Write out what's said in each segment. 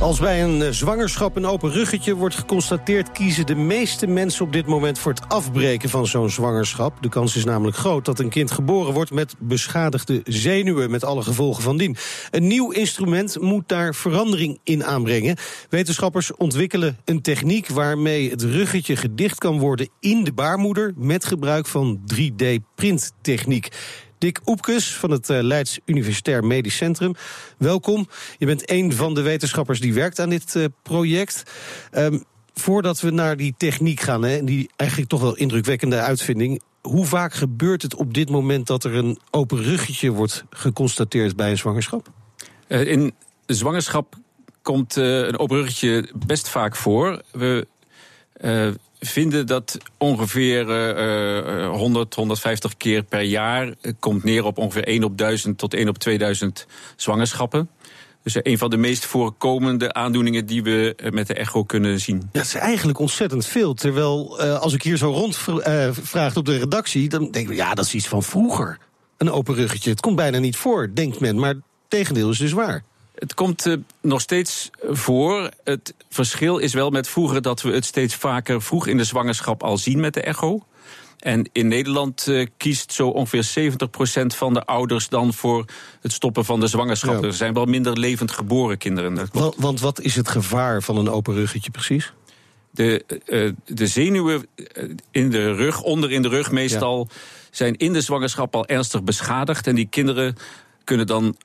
Als bij een eh, zwangerschap een open ruggetje wordt geconstateerd... kiezen de meeste mensen op dit moment voor het afbreken van zo'n zwangerschap. De kans is namelijk groot dat een kind geboren wordt... met beschadigde zenuwen, met alle gevolgen van dien. Een nieuw instrument moet daar verandering in aanbrengen. Wetenschappers ontwikkelen een techniek waarmee het ruggetje gedicht kan worden... in de baarmoeder met gebruik van 3D-printtechniek. Dick Oepkes van het eh, Leids Universitair Medisch Centrum. Welkom. Je bent een van de wetenschappers die werkt aan dit uh, project. Um, voordat we naar die techniek gaan, hè, die eigenlijk toch wel indrukwekkende uitvinding. Hoe vaak gebeurt het op dit moment dat er een open ruggetje wordt geconstateerd bij een zwangerschap? Uh, in zwangerschap komt een open ruggetje best vaak voor. We vinden dat ongeveer uh, 100, 150 keer per jaar komt neer op ongeveer 1 op 1000 tot 1 op 2000 zwangerschappen. Dus een van de meest voorkomende aandoeningen die we met de echo kunnen zien. Dat is eigenlijk ontzettend veel. Terwijl als ik hier zo rondvraag uh, op de redactie, dan denk ik, ja, dat is iets van vroeger. Een open ruggetje. Het komt bijna niet voor, denkt men. Maar het tegendeel is dus waar. Het komt uh, nog steeds voor. Het verschil is wel met vroeger dat we het steeds vaker vroeg in de zwangerschap al zien met de echo. En in Nederland uh, kiest zo ongeveer 70% van de ouders dan voor het stoppen van de zwangerschap. Ja. Er zijn wel minder levend geboren kinderen. Want, want wat is het gevaar van een open ruggetje precies? De, uh, de zenuwen in de rug, onder in de rug meestal, ja. zijn in de zwangerschap al ernstig beschadigd. En die kinderen kunnen dan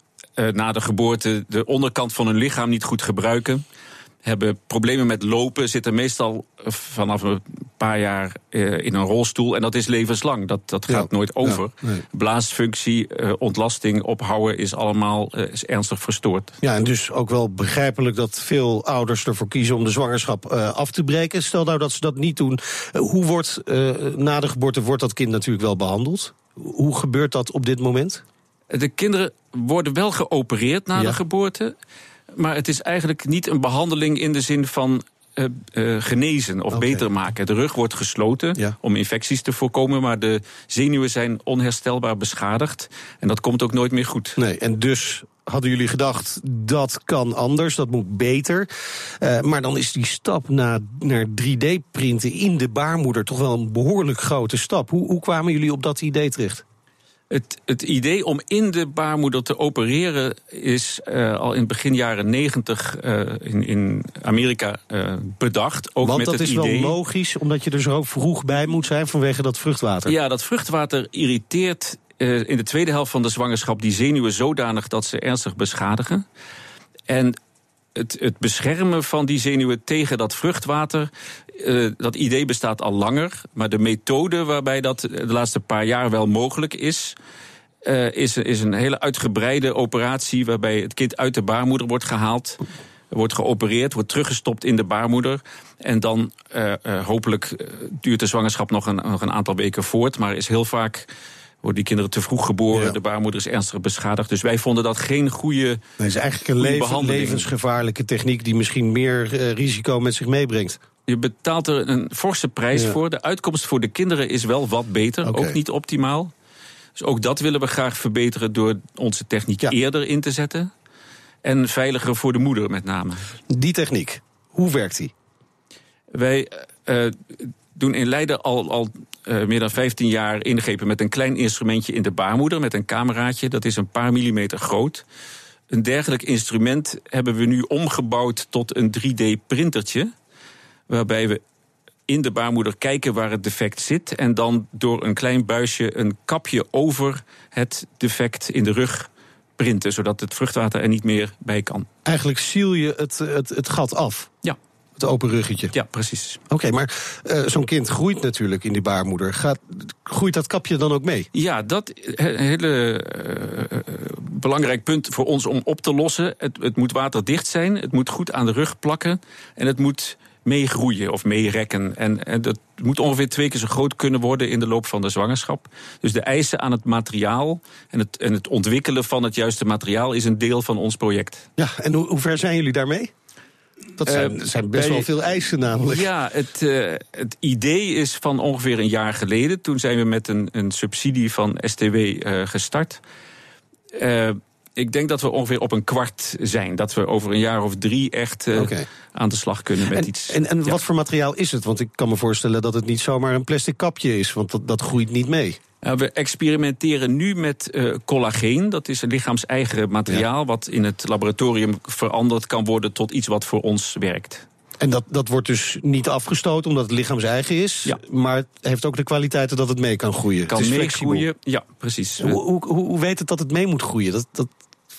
na de geboorte de onderkant van hun lichaam niet goed gebruiken. Hebben problemen met lopen, zitten meestal vanaf een paar jaar uh, in een rolstoel. En dat is levenslang. Dat, dat gaat nooit over. Ja, nee. Blaasfunctie, ontlasting, ophouden is allemaal is ernstig verstoord. Ja, en dus ook wel begrijpelijk dat veel ouders ervoor kiezen om de zwangerschap af te breken. Stel nou dat ze dat niet doen. hoe wordt na de geboorte wordt dat kind natuurlijk wel behandeld? Hoe gebeurt dat op dit moment? De kinderen worden wel geopereerd na ja. de geboorte. Maar het is eigenlijk niet een behandeling in de zin van uh, uh, genezen of okay. beter maken. De rug wordt gesloten ja. om infecties te voorkomen, maar de zenuwen zijn onherstelbaar beschadigd. En dat komt ook nooit meer goed. Nee, en dus hadden jullie gedacht dat kan anders, dat moet beter. Uh, maar dan is die stap naar, naar 3D-printen in de baarmoeder toch wel een behoorlijk grote stap. Hoe, hoe kwamen jullie op dat idee terecht? Het, het, idee om in de baarmoeder te opereren is uh, al in begin jaren negentig uh, in, in, Amerika uh, bedacht. Ook Want met dat het is idee... wel logisch, omdat je er zo vroeg bij moet zijn vanwege dat vruchtwater. Ja, dat vruchtwater irriteert in de tweede helft van de zwangerschap die zenuwen zodanig dat ze ernstig beschadigen. En het, het, beschermen van die zenuwen tegen dat vruchtwater, uh, dat idee bestaat al langer. Maar de methode waarbij dat de laatste paar jaar wel mogelijk is. Uh, is, is een hele uitgebreide operatie waarbij het kind uit de baarmoeder wordt gehaald. Wordt geopereerd, wordt teruggestopt in de baarmoeder. En dan uh, hopelijk duurt de zwangerschap nog een, nog een aantal weken voort. Maar is heel vaak worden die kinderen te vroeg geboren. Ja. De baarmoeder is ernstig beschadigd. Dus wij vonden dat geen goede. Het is eigenlijk een leven, levensgevaarlijke techniek die misschien meer risico met zich meebrengt. Je betaalt er een forse prijs ja. voor. De uitkomst voor de kinderen is wel wat beter, okay. ook niet optimaal. Dus ook dat willen we graag verbeteren door onze techniek ja. eerder in te zetten. En veiliger voor de moeder met name. Die techniek, hoe werkt die? Wij uh, doen in Leiden al, al uh, meer dan 15 jaar ingrepen met een klein instrumentje in de baarmoeder, met een cameraatje. Dat is een paar millimeter groot. Een dergelijk instrument hebben we nu omgebouwd tot een 3D-printertje. Waarbij we in de baarmoeder kijken waar het defect zit. En dan door een klein buisje een kapje over het defect in de rug printen. Zodat het vruchtwater er niet meer bij kan. Eigenlijk ziel je het, het, het gat af. Ja. Het open ruggetje. Ja, precies. Oké, okay, maar uh, zo'n kind groeit natuurlijk in die baarmoeder. Gaat, groeit dat kapje dan ook mee? Ja, dat is een hele uh, belangrijk punt voor ons om op te lossen. Het, het moet waterdicht zijn, het moet goed aan de rug plakken en het moet meegroeien of meerekken. En, en dat moet ongeveer twee keer zo groot kunnen worden in de loop van de zwangerschap. Dus de eisen aan het materiaal en het, en het ontwikkelen van het juiste materiaal is een deel van ons project. Ja, en hoe, hoe ver zijn jullie daarmee? Dat zijn, Eh, zijn best bij- wel veel eisen namelijk. Ja, het, eh, het idee is van ongeveer een jaar geleden. Toen zijn we met een, een subsidie van STW eh, gestart. Ik denk dat we ongeveer op een kwart zijn. Dat we over een jaar of drie echt eh, aan de slag kunnen met En, iets. en, en Ja. wat voor materiaal is het? Want ik kan me voorstellen dat het niet zomaar een plastic kapje is, want dat, dat groeit niet mee. Nou, we experimenteren nu met eh, collageen. Dat is een lichaams-eigen materiaal... wat in het laboratorium veranderd kan worden... tot iets wat voor ons werkt. En dat, dat wordt dus niet afgestoten omdat het lichaams eigen is. Ja. Maar het heeft ook de kwaliteiten dat het mee kan groeien. Kan het is flexibel. meegroeien. Ja, precies. Hoe, hoe, hoe, hoe weet het dat het mee moet groeien? Dat, dat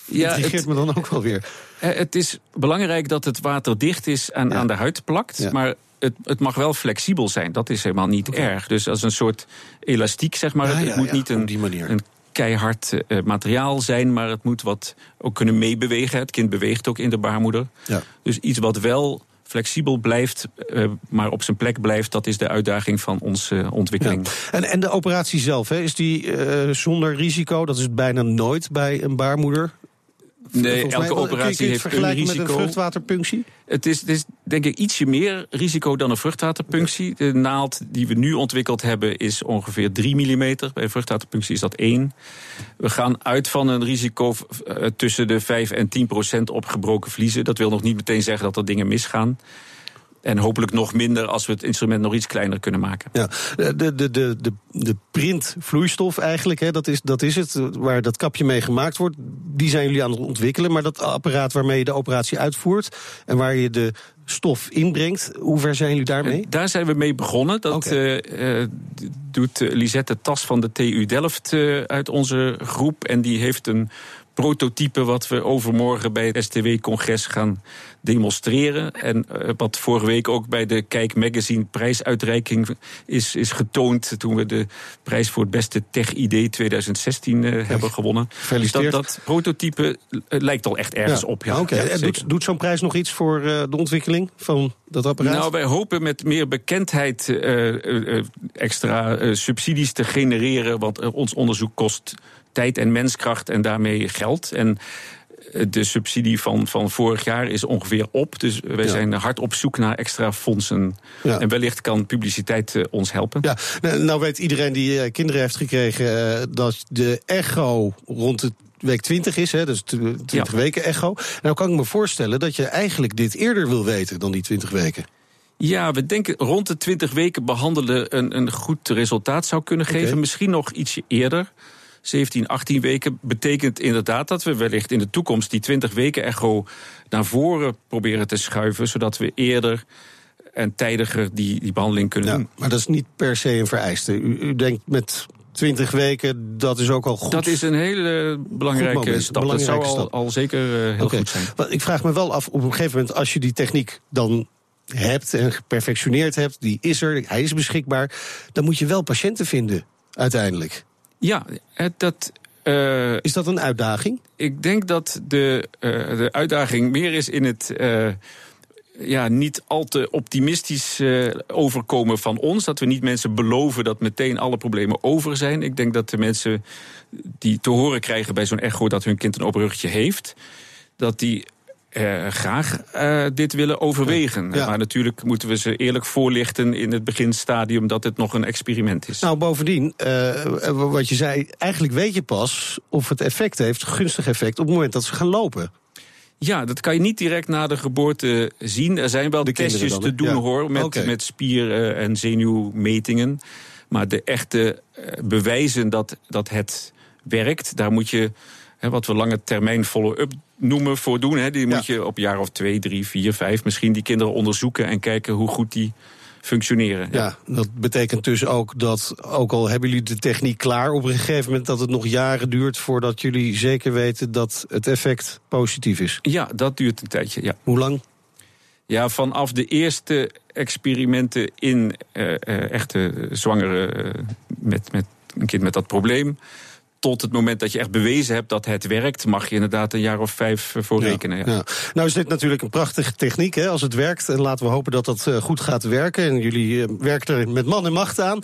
Ja, het- me dan ook wel weer. Eh, Het is belangrijk dat het water dicht is en Ja. aan de huid plakt. Ja. Maar het, het mag wel flexibel zijn. Dat is helemaal niet erg. Dus als een soort elastiek, zeg maar. Ja, het moet niet een, die manier. een keihard eh, materiaal zijn, maar het moet wat ook kunnen meebewegen. Het kind beweegt ook in de baarmoeder. Ja. Dus iets wat wel flexibel blijft, eh, maar op zijn plek blijft, dat is de uitdaging van onze ontwikkeling. En, en de operatie zelf, hè, is die eh, zonder risico? Dat is bijna nooit bij een baarmoeder. Nee, elke mij- operatie kun je heeft een vergelijken met risico. een vruchtwaterpunctie? Het is, het is denk ik ietsje meer risico dan een vruchtwaterpunctie. De naald die we nu ontwikkeld hebben is ongeveer 3 mm. Bij een vruchtwaterpunctie is dat 1. We gaan uit van een risico eh, tussen de 5 en 10 procent op gebroken vliezen. Dat wil nog niet meteen zeggen dat er dingen misgaan. En hopelijk nog minder als we het instrument nog iets kleiner kunnen maken. Ja, de, de, de, de, de, printvloeistof eigenlijk, hè, dat, is, dat is het, waar dat kapje mee gemaakt wordt. Die zijn jullie aan het ontwikkelen. Maar dat apparaat waarmee je de operatie uitvoert en waar je de stof inbrengt, hoe ver zijn jullie daarmee? Eh, Daar zijn we mee begonnen. Dat eh, eh, doet Lisette Tas van de TU Delft uit onze groep. En die heeft een prototype wat we overmorgen bij het STW-congres gaan demonstreren. En eh, wat vorige week ook bij de Kijk Magazine prijsuitreiking is, is getoond... toen we de prijs voor het beste tech-idee 2016 eh, hebben gewonnen. Dus dat, dat prototype eh, lijkt al echt ergens op. Ja, En zeker. doet, doet zo'n prijs nog iets voor de ontwikkeling van dat apparaat? Nou, wij hopen met meer bekendheid extra subsidies te genereren. Want ons onderzoek kost tijd en menskracht en daarmee geld. En eh, de subsidie van, van vorig jaar is ongeveer op. Dus wij Ja. zijn hard op zoek naar extra fondsen. Ja. En wellicht kan publiciteit eh, ons helpen. Ja, nou, nou weet iedereen die eh, kinderen heeft gekregen dat de echo rond de week 20 is, hè, dus tw- 20 Ja. weken echo. Nou kan ik me voorstellen dat je eigenlijk dit eerder wil weten dan die 20 weken. Ja, we denken rond de 20 weken behandelen een, een goed resultaat zou kunnen geven. Misschien nog ietsje eerder. 17, 18 weken betekent inderdaad dat we wellicht in de toekomst die 20 weken echo naar voren proberen te schuiven, zodat we eerder en tijdiger die, die behandeling kunnen Ja, doen. maar dat is niet per se een vereiste. U, u denkt met 20 weken, dat is ook al goed. Dat is een hele belangrijke moment, stap. belangrijke dat zou al, stap. al zeker eh, heel goed zijn. Ik vraag me wel af, op een gegeven moment, als je die techniek dan hebt en geperfectioneerd hebt, die is er, hij is beschikbaar, dan moet je wel patiënten vinden, uiteindelijk. Ja, het- dat. eh, Is dat een uitdaging? ik denk dat de, eh, de uitdaging meer is in het. eh, ja, niet al te optimistisch overkomen van ons. Dat we niet mensen beloven dat meteen alle problemen over zijn. Ik denk dat de mensen die te horen krijgen bij zo'n echo dat hun kind een open ruggetje heeft, dat die eh, graag eh, dit willen overwegen. Ja. Maar natuurlijk moeten we ze eerlijk voorlichten in het beginstadium dat het nog een experiment is. Nou, bovendien, eh, wat je zei, eigenlijk weet je pas of het effect heeft, gunstig effect, op het moment dat ze gaan lopen. Ja, dat kan je niet direct na de geboorte zien. Er zijn wel De testjes te doen Ja. hoor, met, Oké. met spier- en zenuwmetingen. Maar de echte bewijzen dat, dat het werkt, daar moet je hè, wat we lange termijn follow-up noemen voor doen. Hè. Die Ja. moet je op jaar of twee, drie, vier, vijf misschien die kinderen onderzoeken en kijken hoe goed die functioneren. Ja, dat betekent dus ook dat, ook al hebben jullie de techniek klaar, op een gegeven moment dat het nog jaren duurt voordat jullie zeker weten dat het effect positief is. ja, dat duurt een tijdje. Ja. Hoe lang? Ja, vanaf de eerste experimenten in eh, echte zwangeren eh, met, met een kind met dat probleem. Tot het moment dat je echt bewezen hebt dat het werkt, mag je inderdaad een jaar of vijf eh, voor rekenen. Ja. Ja. Nou is dit natuurlijk een prachtige techniek hè, als het werkt. En laten we hopen dat dat eh, goed gaat werken. En jullie eh, werken er met man en macht aan.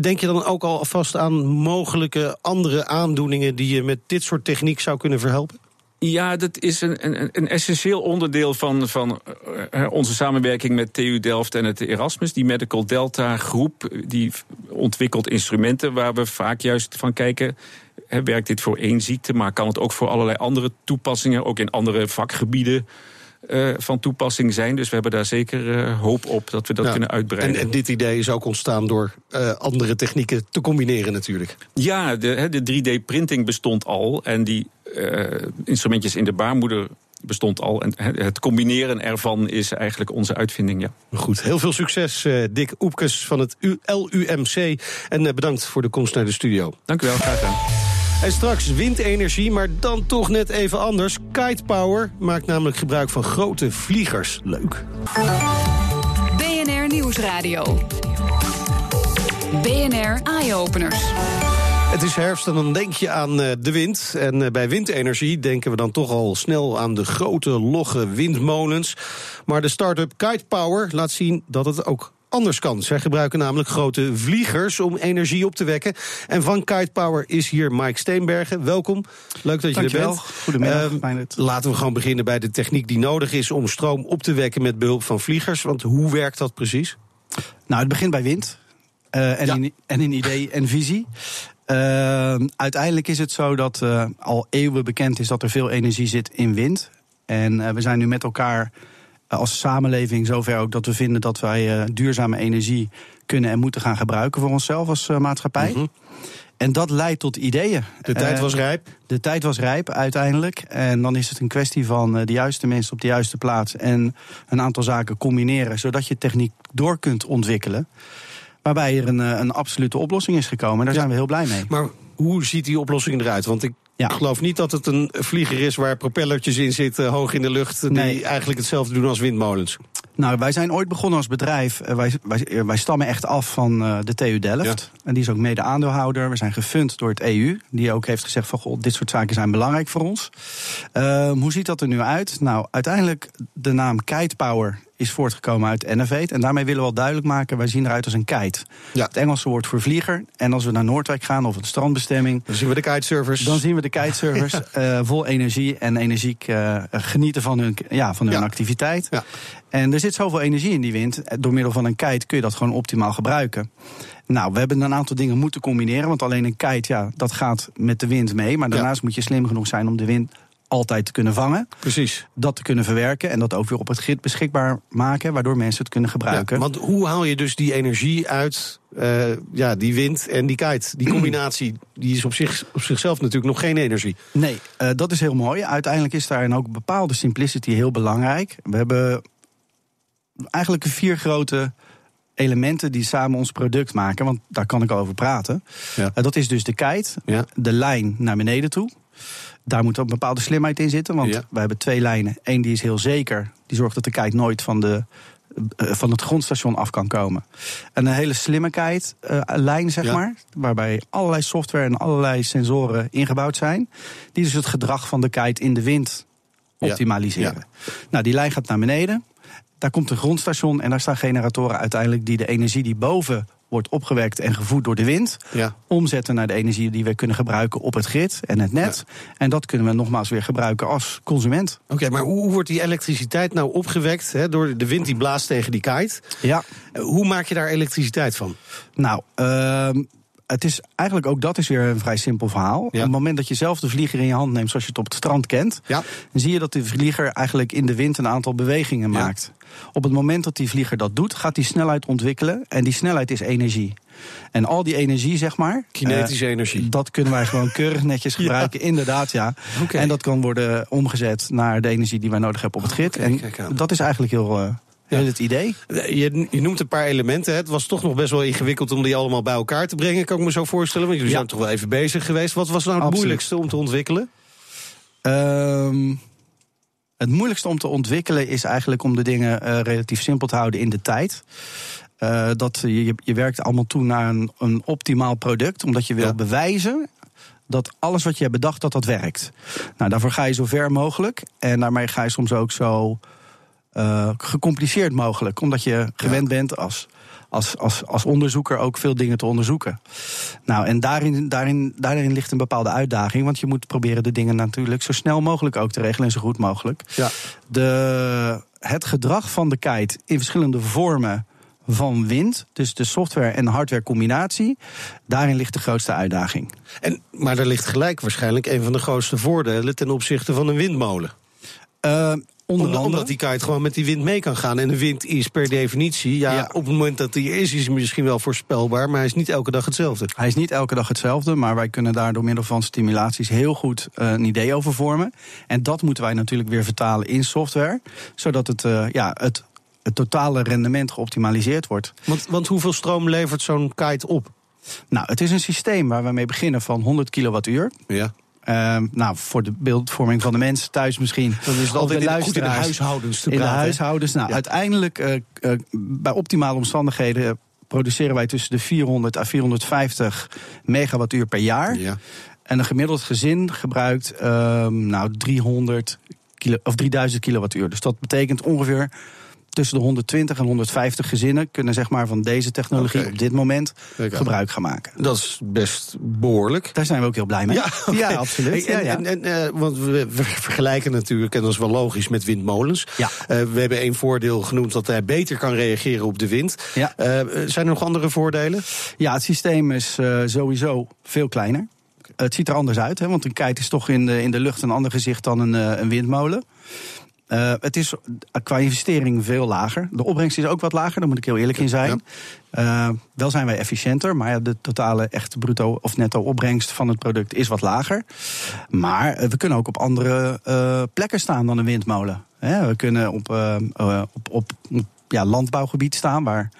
Denk je dan ook al vast aan mogelijke andere aandoeningen die je met dit soort techniek zou kunnen verhelpen? Ja, dat is een, een, een essentieel onderdeel van, van uh, onze samenwerking met TU Delft en het Erasmus. Die Medical Delta groep die ontwikkelt instrumenten waar we vaak juist van kijken. werkt dit voor één ziekte, maar kan het ook voor allerlei andere toepassingen, ook in andere vakgebieden uh, van toepassing zijn. Dus we hebben daar zeker uh, hoop op dat we dat kunnen uitbreiden. En, en, dit idee is ook ontstaan door uh, andere technieken te combineren natuurlijk. Ja, de, de 3D-printing bestond al. En die instrumentjes in de baarmoeder bestond al. En het combineren ervan is eigenlijk onze uitvinding, ja. Goed, heel veel succes, Dick Oepkes van het LUMC. En bedankt voor de komst naar de studio. Dank u wel, graag gedaan. En straks windenergie, maar dan toch net even anders. Kite Power maakt namelijk gebruik van grote vliegers. Leuk. BNR Nieuwsradio. BNR Eye Openers. Het is herfst en dan denk je aan eh, de wind. En eh, bij windenergie denken we dan toch al snel aan de grote, logge windmolens. Maar de start-up Kite Power laat zien dat het ook anders kan. Zij gebruiken namelijk grote vliegers om energie op te wekken. En van Kite Power is hier Mike Steenbergen. Welkom. Leuk dat je er bent. Goedemiddag. Uh, laten we gewoon beginnen bij de techniek die nodig is om stroom op te wekken met behulp van vliegers. Want hoe werkt dat precies? Nou, het begint bij wind. Uh, en, in, en in idee en visie. Uh, uiteindelijk is het zo dat uh, al eeuwen bekend is dat er veel energie zit in wind. En we zijn nu met elkaar als samenleving zover ook dat we vinden dat wij uh, duurzame energie kunnen en moeten gaan gebruiken voor onszelf als uh, maatschappij. Mm En dat leidt tot ideeën. De tijd was eh, rijp? De tijd was rijp uiteindelijk. En dan is het een kwestie van de juiste mensen op de juiste plaats en een aantal zaken combineren, zodat je techniek door kunt ontwikkelen. Waarbij er een, een absolute oplossing is gekomen. Daar zijn we heel blij mee. Maar hoe ziet die oplossing eruit? Want ik ik geloof niet dat het een vlieger is waar propellertjes in zitten, hoog in de lucht, die eigenlijk hetzelfde doen als windmolens. Nou, wij zijn ooit begonnen als bedrijf. Eh, wij, wij, eh, wij stammen echt af van uh, de TU Delft. En die is ook mede aandeelhouder. We zijn gefund door het EU. Die ook heeft gezegd van, goh, dit soort zaken zijn belangrijk voor ons. Uh, hoe ziet dat er nu uit? Nou, uiteindelijk de naam Kite Power is voortgekomen uit Innovate. En daarmee willen we wel duidelijk maken, wij zien eruit als een kite. Ja. Het Engelse woord voor vlieger. En als we naar Noordwijk gaan of een strandbestemming... Dan zien we de kitesurfers. Dan zien we de kitesurfers ja. uh, vol energie en energiek uh, genieten van hun, ja, van hun ja. activiteit. Ja. En er zit zoveel energie in die wind. Door middel van een kite kun je dat gewoon optimaal gebruiken. Nou, we hebben een aantal dingen moeten combineren. Want alleen een kite, ja, dat gaat met de wind mee. Maar daarnaast moet je slim genoeg zijn om de wind altijd te kunnen vangen. Precies. Dat te kunnen verwerken en dat ook weer op het grid beschikbaar maken, waardoor mensen het kunnen gebruiken. Ja, want hoe haal je dus die energie uit uh, ja, die wind en die kite? Die combinatie die is op, zich, op zichzelf natuurlijk nog geen energie. Nee, uh, dat is heel mooi. Uiteindelijk is daarin ook bepaalde simplicity heel belangrijk. We hebben eigenlijk vier grote elementen die samen ons product maken. Want daar kan ik over praten. Ja. Uh, dat is dus de kite, ja. de lijn naar beneden toe. Daar moet ook een bepaalde slimheid in zitten. Want ja. we hebben twee lijnen. Eén die is heel zeker. Die zorgt dat de kite nooit van, de, uh, van het grondstation af kan komen. En een hele slimme kite uh, lijn, zeg maar. Waarbij allerlei software en allerlei sensoren ingebouwd zijn. Die dus het gedrag van de kite in de wind optimaliseren. Nou, die lijn gaat naar beneden. Daar komt een grondstation en daar staan generatoren uiteindelijk die de energie die boven wordt opgewekt en gevoed door de wind, ja. omzetten naar de energie die we kunnen gebruiken op het grid en het net. Ja. En dat kunnen we nogmaals weer gebruiken als consument. Oké, okay, maar hoe wordt die elektriciteit nou opgewekt hè, door de wind die blaast tegen die kite? Ja. Hoe maak je daar elektriciteit van? Nou, uh, het is eigenlijk ook dat is weer een vrij simpel verhaal. Ja. Op het moment dat je zelf de vlieger in je hand neemt, zoals je het op het strand kent, ja. dan zie je dat de vlieger eigenlijk in de wind een aantal bewegingen ja. maakt. Op het moment dat die vlieger dat doet, gaat die snelheid ontwikkelen. En die snelheid is energie. En al die energie, zeg maar. Kinetische uh, energie. Dat kunnen wij gewoon keurig netjes gebruiken. Inderdaad, ja. Okay. En dat kan worden omgezet naar de energie die wij nodig hebben op het grid. Okay, en dat is eigenlijk heel. Uh, ja. het idee? Je, je, noemt een paar elementen. Het was toch nog best wel ingewikkeld om die allemaal bij elkaar te brengen, kan ik me zo voorstellen. Want jullie zijn toch wel even bezig geweest. Wat was nou het Absoluut. moeilijkste om te ontwikkelen? Um, het moeilijkste om te ontwikkelen is eigenlijk om de dingen uh, relatief simpel te houden in de tijd. Uh, dat je, je werkt allemaal toe naar een, een optimaal product, omdat je wil ja. bewijzen dat alles wat je hebt bedacht, dat dat werkt. Nou, daarvoor ga je zo ver mogelijk. En daarmee ga je soms ook zo uh, gecompliceerd mogelijk. Omdat je gewend bent als, als, als, als onderzoeker ook veel dingen te onderzoeken. Nou, en daarin, daarin, daarin ligt een bepaalde uitdaging. Want je moet proberen de dingen natuurlijk zo snel mogelijk ook te regelen en zo goed mogelijk. Ja. De, het gedrag van de kite in verschillende vormen van wind, dus de software- en hardware combinatie, daarin ligt de grootste uitdaging. En, maar daar ligt gelijk waarschijnlijk een van de grootste voordelen ten opzichte van een windmolen. Uh, Onder andere. Omdat die kite gewoon met die wind mee kan gaan. En de wind is per definitie, ja, op het moment dat hij is, is hij misschien wel voorspelbaar, maar hij is niet elke dag hetzelfde. Hij is niet elke dag hetzelfde, maar wij kunnen daar door middel van stimulaties heel goed uh, een idee over vormen. En dat moeten wij natuurlijk weer vertalen in software, zodat het, uh, ja, het, het totale rendement geoptimaliseerd wordt. Want, want hoeveel stroom levert zo'n kite op? Nou, het is een systeem waar we mee beginnen van 100 kilowattuur. Ja. Uh, nou, voor de beeldvorming van de mensen thuis misschien. Dan is altijd in, goed in de huishoudens te In praten. de huishoudens. Nou, uiteindelijk, uh, uh, bij optimale omstandigheden... produceren wij tussen de 400 à 450 megawattuur per jaar. Ja. En een gemiddeld gezin gebruikt ehm, nou, 300 kilo, of 3000 kilowattuur. Dus dat betekent ongeveer tussen de 120 en 150 gezinnen kunnen zeg maar, van deze technologie op dit moment gebruik gaan maken. Dat is best behoorlijk. Daar zijn we ook heel blij mee. Ja, ja absoluut. En, ja, ja. En, en, eh, want we, vergelijken natuurlijk, en dat is wel logisch, met windmolens. Ja. Eh, we hebben één voordeel genoemd dat hij beter kan reageren op de wind. Ja. Eh, zijn er nog andere voordelen? Ja, het systeem is sowieso veel kleiner. Het ziet er anders uit, hè, want een kite is toch in de, in de lucht een ander gezicht dan een, een windmolen. Eh, het is qua investering veel lager. De opbrengst is ook wat lager, daar moet ik heel eerlijk in zijn. Eh, wel zijn wij efficiënter, maar de totale echte bruto of netto opbrengst van het product is wat lager. Maar eh, we kunnen ook op andere plekken staan dan een windmolen. Hè, we kunnen op, op, op, op ja, landbouwgebied staan, waar,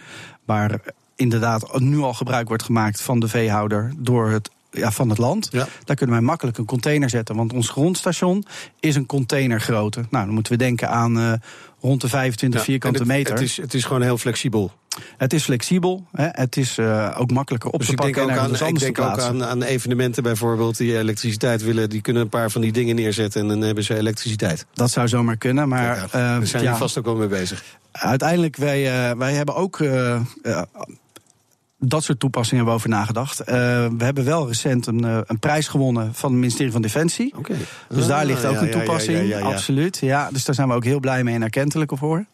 waar inderdaad nu al gebruik wordt gemaakt van de veehouder door het ja, van het land. Ja. Daar kunnen wij makkelijk een container zetten. Want ons grondstation is een containergrootte. Nou, dan moeten we denken aan eh, rond de 25 Ja, vierkante het, meter. Het is, het is gewoon heel flexibel. Het is flexibel. Hè? Het is eh, ook makkelijker op Dus te ik denk pakken ook, en aan, ik denk ook aan, aan evenementen bijvoorbeeld die elektriciteit willen. Die kunnen een paar van die dingen neerzetten en dan hebben ze elektriciteit. Dat zou zomaar kunnen, maar Ja, eh, Daar zijn we vast ook wel mee bezig. uiteindelijk, wij, wij hebben ook dat soort toepassingen hebben we over nagedacht. Eh, we hebben wel recent een, eh, een prijs gewonnen van het ministerie van Defensie. Oké. Dus daar Ah, ligt ook ja, een ja, ja, toepassing, ja, ja, ja. absoluut. Ja, dus daar zijn we ook heel blij mee en erkentelijk voor.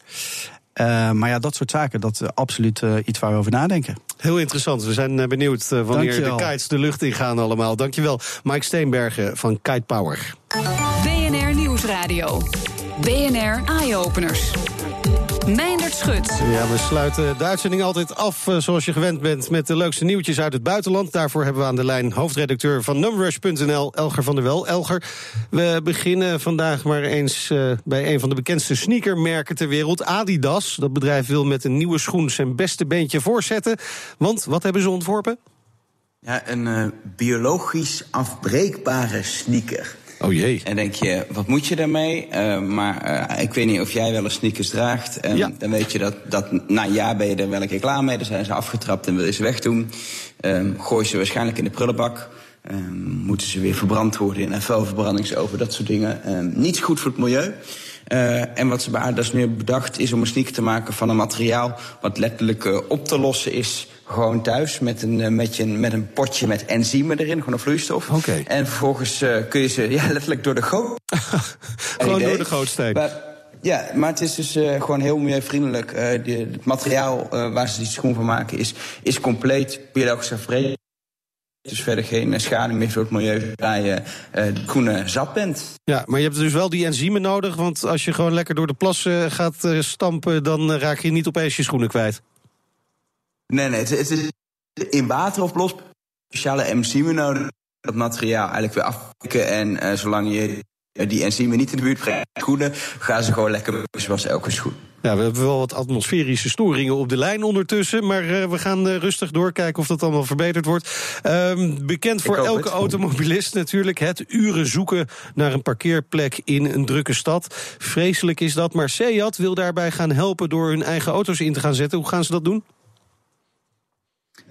Eh, maar ja, dat soort zaken, dat is absoluut iets waar we over nadenken. Heel interessant. We zijn benieuwd wanneer Dankjewel. de kites de lucht ingaan allemaal. Dankjewel. Mike Steenbergen van Kite Power. BNR Nieuwsradio. BNR Eye-Openers. Meindert Schut. Ja, we sluiten de uitzending altijd af eh, zoals je gewend bent met de leukste nieuwtjes uit het buitenland. Daarvoor hebben we aan de lijn hoofdredacteur van Numrush.nl, Elger van der Wel. Elger, we beginnen vandaag maar eens eh, bij een van de bekendste sneakermerken ter wereld, Adidas. Dat bedrijf wil met een nieuwe schoen zijn beste beentje voorzetten. Want wat hebben ze ontworpen? Ja, een eh, biologisch afbreekbare sneaker. Oh jee. En denk je, wat moet je daarmee? Eh, maar eh, ik weet niet of jij wel eens sneakers draagt. En Ja. Dan weet je dat, dat na een jaar ben je er wel een keer klaar mee. Dan zijn ze afgetrapt en wil je ze wegdoen. Ehm gooi ze waarschijnlijk in de prullenbak. Ehm, moeten ze weer verbrand worden in een vuilverbrandingsoven, dat soort dingen. Ehm, niet goed voor het milieu. Eh, en wat ze bij Adidas nu hebben bedacht is om een sneaker te maken van een materiaal wat letterlijk op te lossen is. Gewoon thuis met een, eh, met, je, met een potje met enzymen erin, gewoon een vloeistof. En vervolgens eh, kun je ze ja, letterlijk door de goot. Gewoon door de gootsteen. Maar, ja, maar het is dus eh, gewoon heel milieuvriendelijk. Die, het materiaal waar ze die schoen van maken is, is compleet biologisch afbreekbaar. Dus verder geen schade meer voor het milieu zodra je de groene zat bent. Ja, maar je hebt dus wel die enzymen nodig, want als je gewoon lekker door de plas eh, gaat stampen, dan raak je niet opeens je schoenen kwijt. Nee, nee, het, het is in water of los speciale enzymen nodig. Dat materiaal eigenlijk weer afkicken. En eh, zolang je die enzymen niet in de buurt brengt, schoenen, gaan ze gewoon lekker zoals elke schoen. Ja, we hebben wel wat atmosferische storingen op de lijn ondertussen. Maar eh, we gaan eh, rustig doorkijken of dat allemaal verbeterd wordt. Ehm, bekend voor elke het. automobilist natuurlijk. Het uren zoeken naar een parkeerplek in een drukke stad. Vreselijk is dat. Maar Seat wil daarbij gaan helpen door hun eigen auto's in te gaan zetten. Hoe gaan ze dat doen?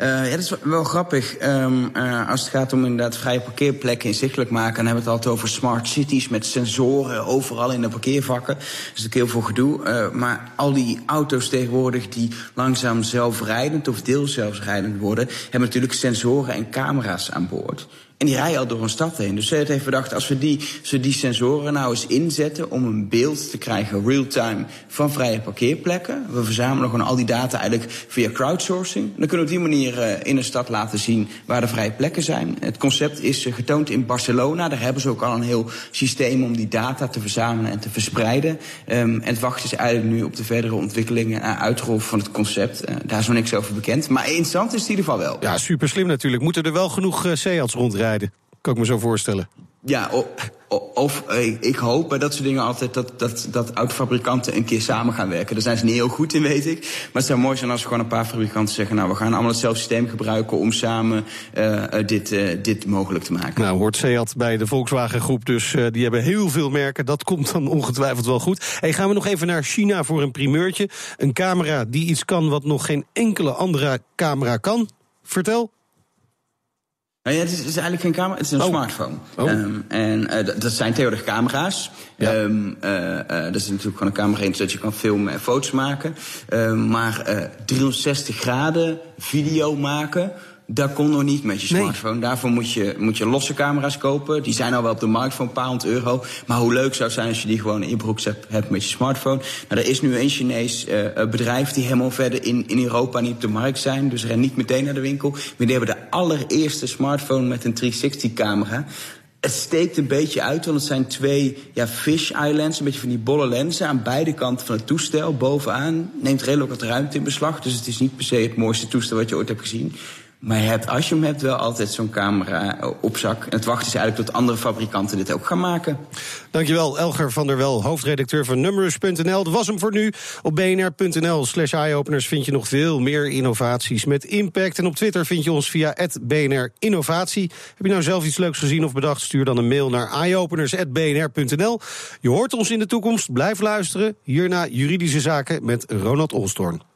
Uh, ja, dat is wel grappig. Um, als het gaat om inderdaad vrije parkeerplekken inzichtelijk maken... dan hebben we het altijd over smart cities met sensoren overal in de parkeervakken. Dat is natuurlijk heel veel gedoe. Uh, maar al die auto's tegenwoordig die langzaam zelfrijdend of deels zelfrijdend worden... hebben natuurlijk sensoren en camera's aan boord. En die rijden al door een stad heen. Dus ze heeft bedacht, als we die, we die sensoren nou eens inzetten... om een beeld te krijgen, real-time, van vrije parkeerplekken... we verzamelen gewoon al die data eigenlijk via crowdsourcing... dan kunnen we op die manier uh, in een stad laten zien waar de vrije plekken zijn. Het concept is uh, getoond in Barcelona. Daar hebben ze ook al een heel systeem om die data te verzamelen en te verspreiden. Um, en het wachten is eigenlijk nu op de verdere ontwikkelingen en uitrol van het concept. Daar is nog niks over bekend. Maar interessant is het in ieder geval wel. Ja, super slim natuurlijk. Moeten er wel genoeg uh, Seats rondrijden? Kan ik me zo voorstellen. Ja, of ik hoop bij dat soort dingen altijd dat, dat, dat autofabrikanten een keer samen gaan werken. Daar zijn ze niet heel goed in, weet ik. Maar het zou mooi zijn als gewoon een paar fabrikanten zeggen... nou, we gaan allemaal hetzelfde systeem gebruiken om samen uh, dit, uh, dit mogelijk te maken. Nou, hoort Seat bij de Volkswagen groep, dus uh, die hebben heel veel merken. Dat komt dan ongetwijfeld wel goed. Hey, gaan we nog even naar China voor een primeurtje. Een camera die iets kan wat nog geen enkele andere camera kan. Vertel. Nou ja, het, is, het is, eigenlijk geen camera, het is een oh. smartphone. Oh. Um, en uh, dat zijn tegenwoordig camera's. Ja. Um, uh, uh, dat is natuurlijk gewoon een camera in, zodat je kan filmen en foto's maken. Um, maar 360 graden video maken dat kon nog niet met je smartphone. Nee. Daarvoor moet je, moet je losse camera's kopen. Die zijn al wel op de markt voor een paar honderd euro. Maar hoe leuk zou het zijn als je die gewoon in je broekzak hebt met je smartphone. Nou, er is nu een Chinees uh, bedrijf die helemaal verder in, in Europa niet op de markt zijn. Dus ren niet meteen naar de winkel. Maar die hebben de allereerste smartphone met een 360-camera. Het steekt een beetje uit, want het zijn twee ja, fish islands, een beetje van die bolle lenzen aan beide kanten van het toestel. Bovenaan neemt redelijk wat ruimte in beslag, dus het is niet per se het mooiste toestel wat je ooit hebt gezien. Maar als je hem hebt, wel altijd zo'n camera op zak. Het wachten is eigenlijk tot andere fabrikanten dit ook gaan maken. Dankjewel, Elger van der Wel, hoofdredacteur van Numerous.nl. Dat was hem voor nu. Op bnr.nl slash eyeopeners vind je nog veel meer innovaties met impact. En op Twitter vind je ons via BNR Innovatie. Heb je nou zelf iets leuks gezien of bedacht? Stuur dan een mail naar eyeopeners.bnr.nl. Je hoort ons in de toekomst. Blijf luisteren. Hierna juridische zaken met Ronald Olstorn.